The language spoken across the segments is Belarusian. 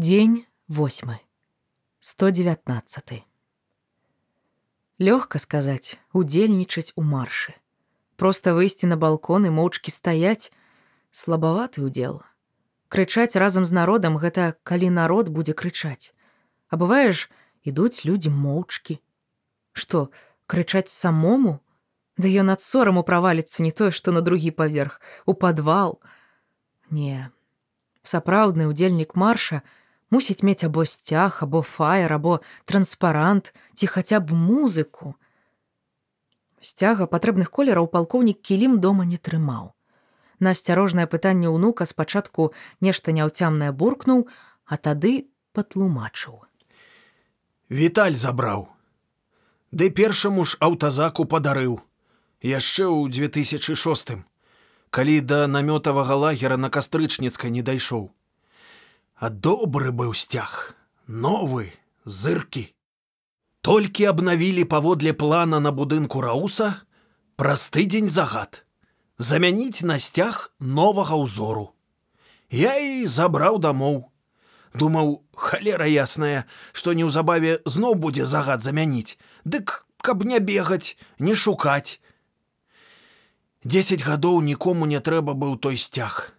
Дзень 8 119 Лёгка сказаць удзельнічаць у маршы просто выйсці на балкон і моўчкі стаяць слабаваты ўдзел крычаць разам з народам гэта калі народ будзе крычаць а бываеш ідуць людзі моўчкі што крычаць самому? Да ён ад сораму праваліцца не тое што на другі паверх у падвал не сапраўдны ўдзельнік марша мусіць мець або сцяг або фаер або транспарант ці хаця б музыку сцяга патрэбных колераў палкоўнік кілім дома не трымаў на асцярожнае пытанне ўнука спачатку нешта няўцямнае буркнуў а тады патлумачыў. Віталь забраў. Ды першаму ж аўтазаку падарыў. Яшчэ ў 2006 калі да намётавага лагера на кастрычніцкай не дайшоў А добры быў сцяг, новы, зыркі. Толькі абнавілі паводле плана на будынку рауса праз тыдзень загад замяніць на сцяг новага ўзору. Я і забраў дамоў. Думаў, халера ясная, што неўзабаве зноў будзе загад замяніць, Дык каб не бегаць, не шукаць. Десять гадоў нікому не трэба быў той сцяг.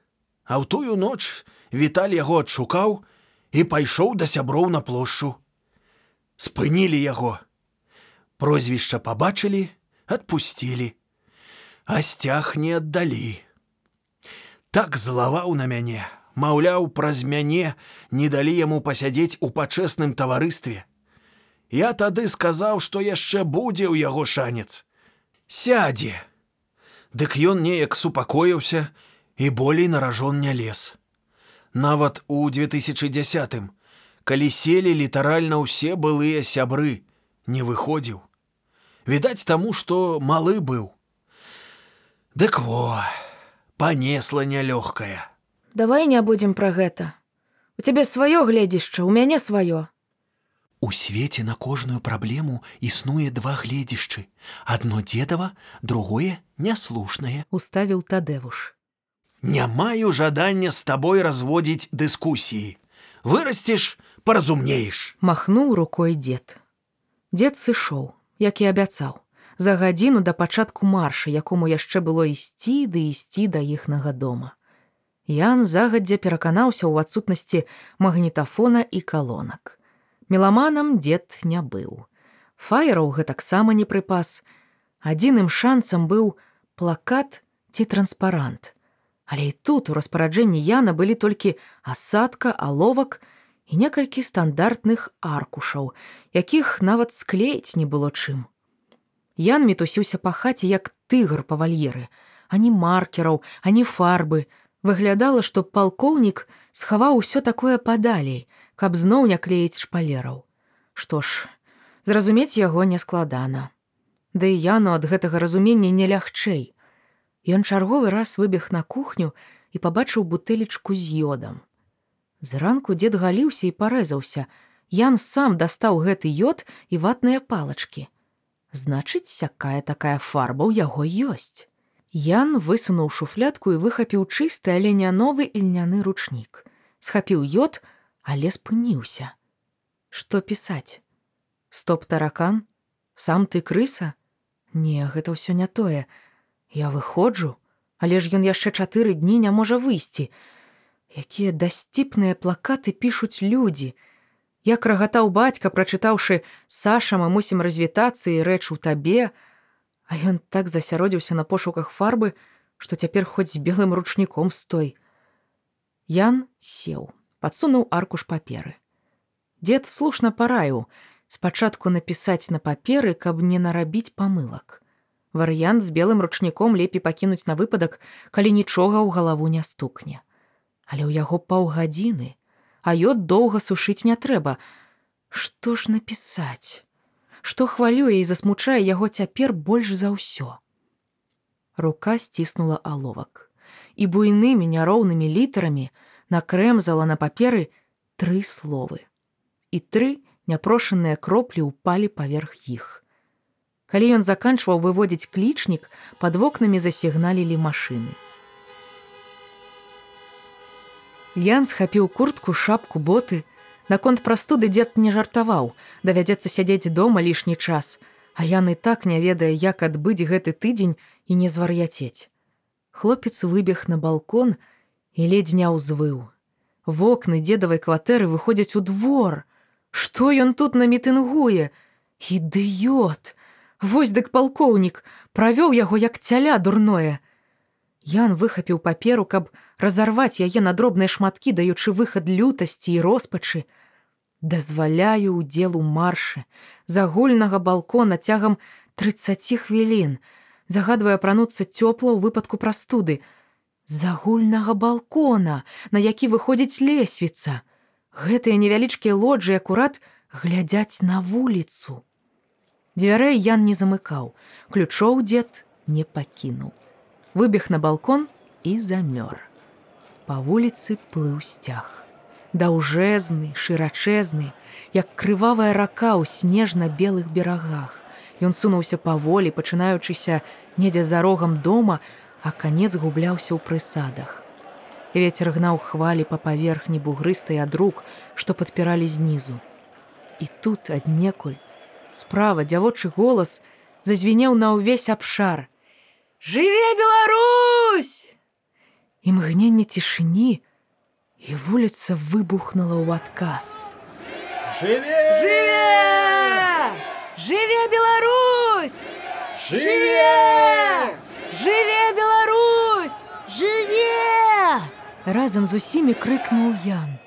А ў тую ноч, Віталь яго адшукаў і пайшоў да сяброў на плошчу. Спынілі яго. Прозвішча пабачылі, адпусцілі, а сцяг не аддалі. Так злаваў на мяне, маўляў, праз мяне не далі яму пасядзець у пачэсным таварыстве. Я тады сказаў, што яшчэ будзе ў яго шанец. Сядзе. Дык ён неяк супакоіўся і болей наражон не лез нават у 2010 калі селі літаральна ўсе былыя сябры. Не выходзіў. Відаць таму што малы быў. Дык во панесла нялёгкая. Давай не будзем пра гэта. У цябе сваё гледзішча у мяне сваё. У свеце на кожную праблему існуе два гледзішчы. Адно дзедава другое няслушнае. Уставіў тадэвуш Не маю жадання з табой разводзіць дыскусіі. Вырасцеш, паразумнееш. Махнуў рукой дзед. Дзед сышоў, як і абяцаў, за гадзіну да пачатку марша, якому яшчэ было ісці ды ісці да іхнага дома. Ян загадзя пераканаўся ў адсутнасці магнітафона і калонак. Меламанам дзед не быў. Фаераў гэтаксама не прыпас. Адзіным шансам быў плакат ці транспарант. Але і тут у распараджэнні Яна былі толькі асадка, аловак і некалькі стандартных аркушаў, якіх нават склеіць не было чым. Ян мітусіўся па хаце як тыгр па вальеры, ані маркераў, ані фарбы. Выглядала, што палкоўнік схаваў усё такое падалей, каб зноў не клеіць шпалераў. Што ж, зразумець яго нескладана. Да і яну ад гэтага разумення не лягчэй. Ён чарговы раз выбег на кухню і пабачыў бутэлечку з йодам. Зранку дзед галіўся і парэзаўся. Ян сам дастаў гэты йод і ватныя палачкі. Значыць, сякая такая фарба ў яго ёсць. Ян высунуў шуфлятку і выхапіў чысты, але не новы ільняны ручнік. Схапіў йод, але спыніўся. Што пісаць? Стоп таракан, сам ты крыса? Не, гэта ўсё не тое. Я выходжу, але ж ён яшчэ чатыры дні не можа выйсці. Якія дасціпныя плакаты пішуць людзі. Як рагатаў бацька, прачытаўшы Саша, мы мусім развітацца і рэч у табе, А ён так засяродзіўся на пошуках фарбы, што цяпер хоць з белым ручніком стой. Ян сеў, падсунуў аркуш паперы. Дед слушна параіў спачатку напісаць на паперы, каб не нарабіць памылак. Варыянт з белым ручніком лепей пакінуць на выпадак, калі нічога ў галаву не стукне. Але ў яго паўгадзіны, а ёд доўга сушыць не трэба. Што ж напісаць? Што хвалюе і засмучае яго цяпер больш за ўсё. Рука сціснула аловак. І буйнымі няроўнымі літарамі накрэмзала на паперы тры словы. І тры няпрошаныя кроплі ўпалі паверх іх. Калі ён заканчваў выводзіць клічнік, пад вокнамі засігналілі машыны. Ян схапіў куртку, шапку, боты. Наконт прастуды дзед не жартаваў, давядзецца сядзець дома лішні час, а ян і так не ведае, як адбыць гэты тыдзень і не звар'яцець. Хлопец выбег на балкон і ледзь не ўзвыў. Вокны дзедавай кватэры выходзяць у двор. Што ён тут намітынгуе? Ідыёт! Вось дык палкоўнік правёў яго як цяля дурное. Ян выхапіў паперу, каб разарваць яе на дробныя шматкі, даючы выхад лютасці і роспачы. Дазваляю ўдзел у маршы з агульнага балкона цягам 30 хвілін, загадвае апрануцца цёпла ў выпадку прастуды. З агульнага балкона, на які выходзіць лесвіца. Гэтыя невялічкія лоджы акурат глядзяць на вуліцу. Дзвярэй Ян не замыкаў, ключоў дзед не пакінуў. Выбег на балкон і замёр. Па вуліцы плыў сцяг. Даўжэзны, шырачэзны, як крывавая рака ў снежна-белых берагах. Ён сунуўся паволі, пачынаючыся недзе за рогам дома, а канец губляўся ў прысадах. Вецер гнаў хвалі па паверхні бугрыстай ад рук, што падпіралі знізу. І тут аднекуль справа дзявочы голас зазвінеў на ўвесь абшар. Жыве Беларусь! Імгненне цішыні, і вуліца выбухнула ў адказ. Жыве! Жыве! Жыве Беларусь! Жыве! Жыве Беларусь! Жыве! Разам з усімі крыкнуў Ян.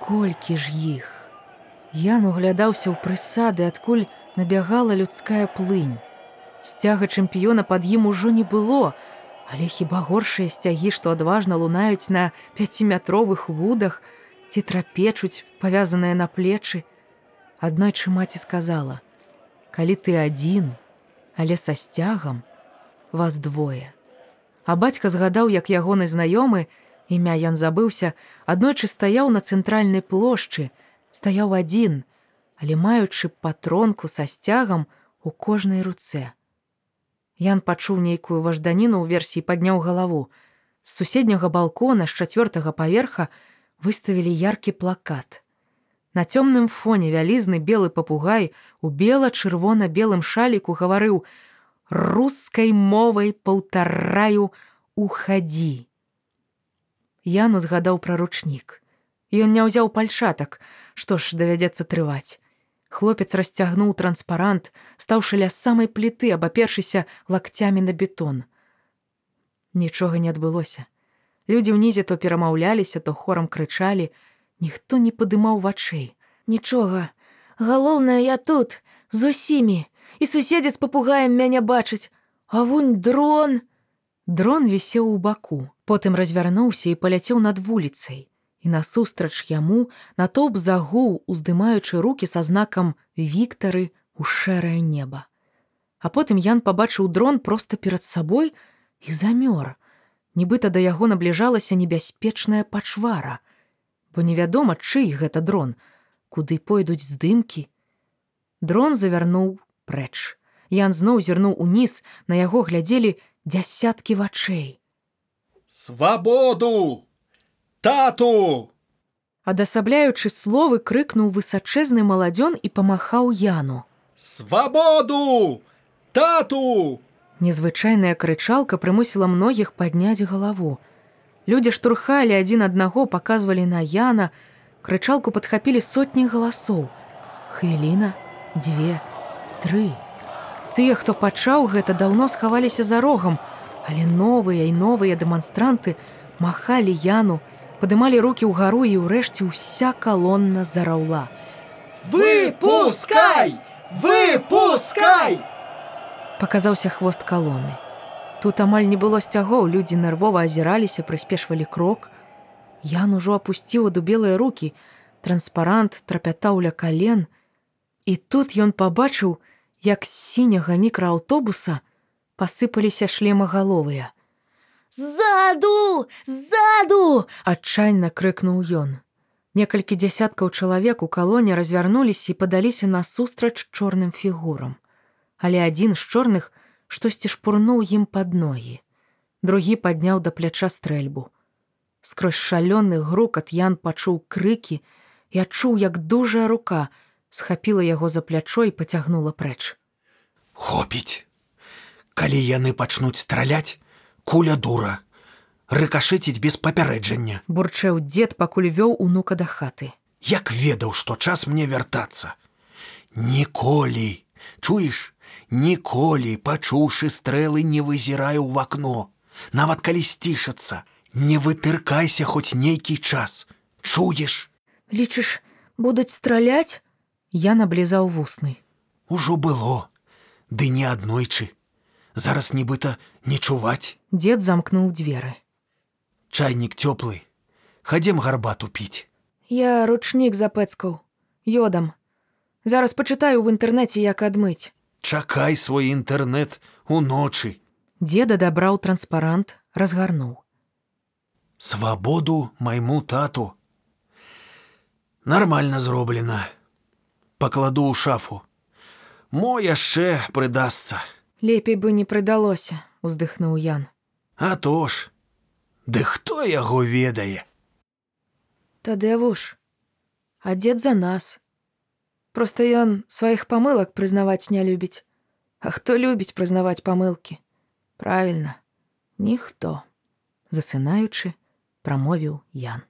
Колькі ж іх! Ян углядаўся ў прысады, адкуль набягала людская плынь. Сцяга чэмпіёна пад ім ужо не было, але хіба горшыя сцягі, што адважна лунаюць на пяціметровых вудах ці трапечуць, павязаныя на плечы. Аднойчы маці сказала: « Калі ты адзін, але са сцягам вас двое. А бацька згадаў, як ягоны знаёмы, імя Ян забыўся, аднойчы стаяў на цэнтральнай плошчы, стаяў адзін, але маючы патронку са сцягам у кожнай руцэ. Ян пачуў нейкую важданіну ў версіі падняў галаву. З суседняга балкона з чацвёртага паверха выставілі яркі плакат. На цёмным фоне вялізны белы папугай у бела-чырвона-белым шаліку гаварыў: рускай мовай паўтараю ухадзі. Яну згадаў пра ручнік. Ён не ўзяў пальчатак, што ж давядзецца трываць. Хлопец расцягнуў транспарант, стаўшы ля самай пліты, абапершыся лакцямі на бетон. Нічога не адбылося. Людзі ўнізе то перамаўляліся, то хорам крычалі, ніхто не падымаў вачэй. Нічога. Галоўнае я тут, з усімі, і суседзі з папугаем мяне бачаць. А вунь дрон! Дрон вісеў у баку, потым развярнуўся і паляцеў над вуліцай. І насустрач яму натоўп загуў, уздымаючы руки са знакам Віктары у шэрае неба. А потым Ян пабачыў дрон проста перад сабой і замёр. Нібыта да яго набліжалася небяспечная пачвара, бо невядома, чый гэта дрон, куды пойдуць здымкі. Дрон завярнуў прэч. Ян зноў зірнуў уніз, на яго глядзелі дзясяткі вачэй. Свабоду! Тату! Адасабляючы словы крыкнуў высачэзны маладзён і памахаў яну. Свабоду! Тату! Незвычайная крычалка прымусіла многіх падняць галаву. Людзі штурхалі адзін аднаго, паказвалі на яна, крычалку падхапілі сотні галасоў. Хвіліна, дзве, тры. Тыя, хто пачаў гэта, даўно схаваліся за рогам, але новыя і новыя дэманстранты махалі яну, падымалі рукі ўгару і ўрэшце ўся калонна зараўла. Выпускай! Выпускай! Паказаўся хвост калоны. Тут амаль не было сцягоў, людзі нервова азіраліся, прыспешвалі крок. Ян ужо апусціў аду белыя рукі, транспарант трапятаў ля кален. І тут ён пабачыў, як з сіняга мікрааўтобуса пасыпаліся шлемагаловыя. Ззаду! Ззаду! Адчайна крыкнуў ён. Некалькі дзясяткаў чалавек у калоне развярнуліся і падаліся насустрач чорным фігурам. Але адзін з чорных штосьці шпурнуў ім пад ногі. Другі падняў да пляча стрэльбу. Скрозь шалёны грукат Ян пачуў крыкі і адчуў, як дужая рука схапіла яго за плячо і пацягнула прэч. Хопіць. Калі яны пачнуць страляць, куля дура. Рыкашыціць без папярэджання. Бурчэў дзед, пакуль вёў унука да хаты. Як ведаў, што час мне вяртацца. Ніколі, чуеш, ніколі, пачуўшы стрэлы, не вызіраю ў акно. Нават калі сцішацца, не вытыркайся хоць нейкі час. Чуеш, Лічыш, будуць страляць? Я наблізаў вусны. Ужо было, ды не аднойчы. Зараз нібыта не чуваць. Дзед замкнуў дзверы. Чайнік цёплы. Хадзем гарбату піць. Я ручнік запэцкаў. Йодам. Зараз пачытаю ў інтэрнэце, як адмыць. Чакай свой інтэрнэт уночы. Дзед адабраў транспарант, разгарнуў. Свабоду майму тату. Нармальна зроблена. Пакладу ў шафу. Мо яшчэ прыдасца. Лепей бы не прыдалося, уздыхнуў Ян. А то ж. Ды хто яго ведае? Тадевуш, а дзед за нас. Проста ён сваіх памылак прызнаваць не любіць. А хто любіць прызнаваць памылкі? Правільна, ніхто. Засынаючы, прамовіў Ян.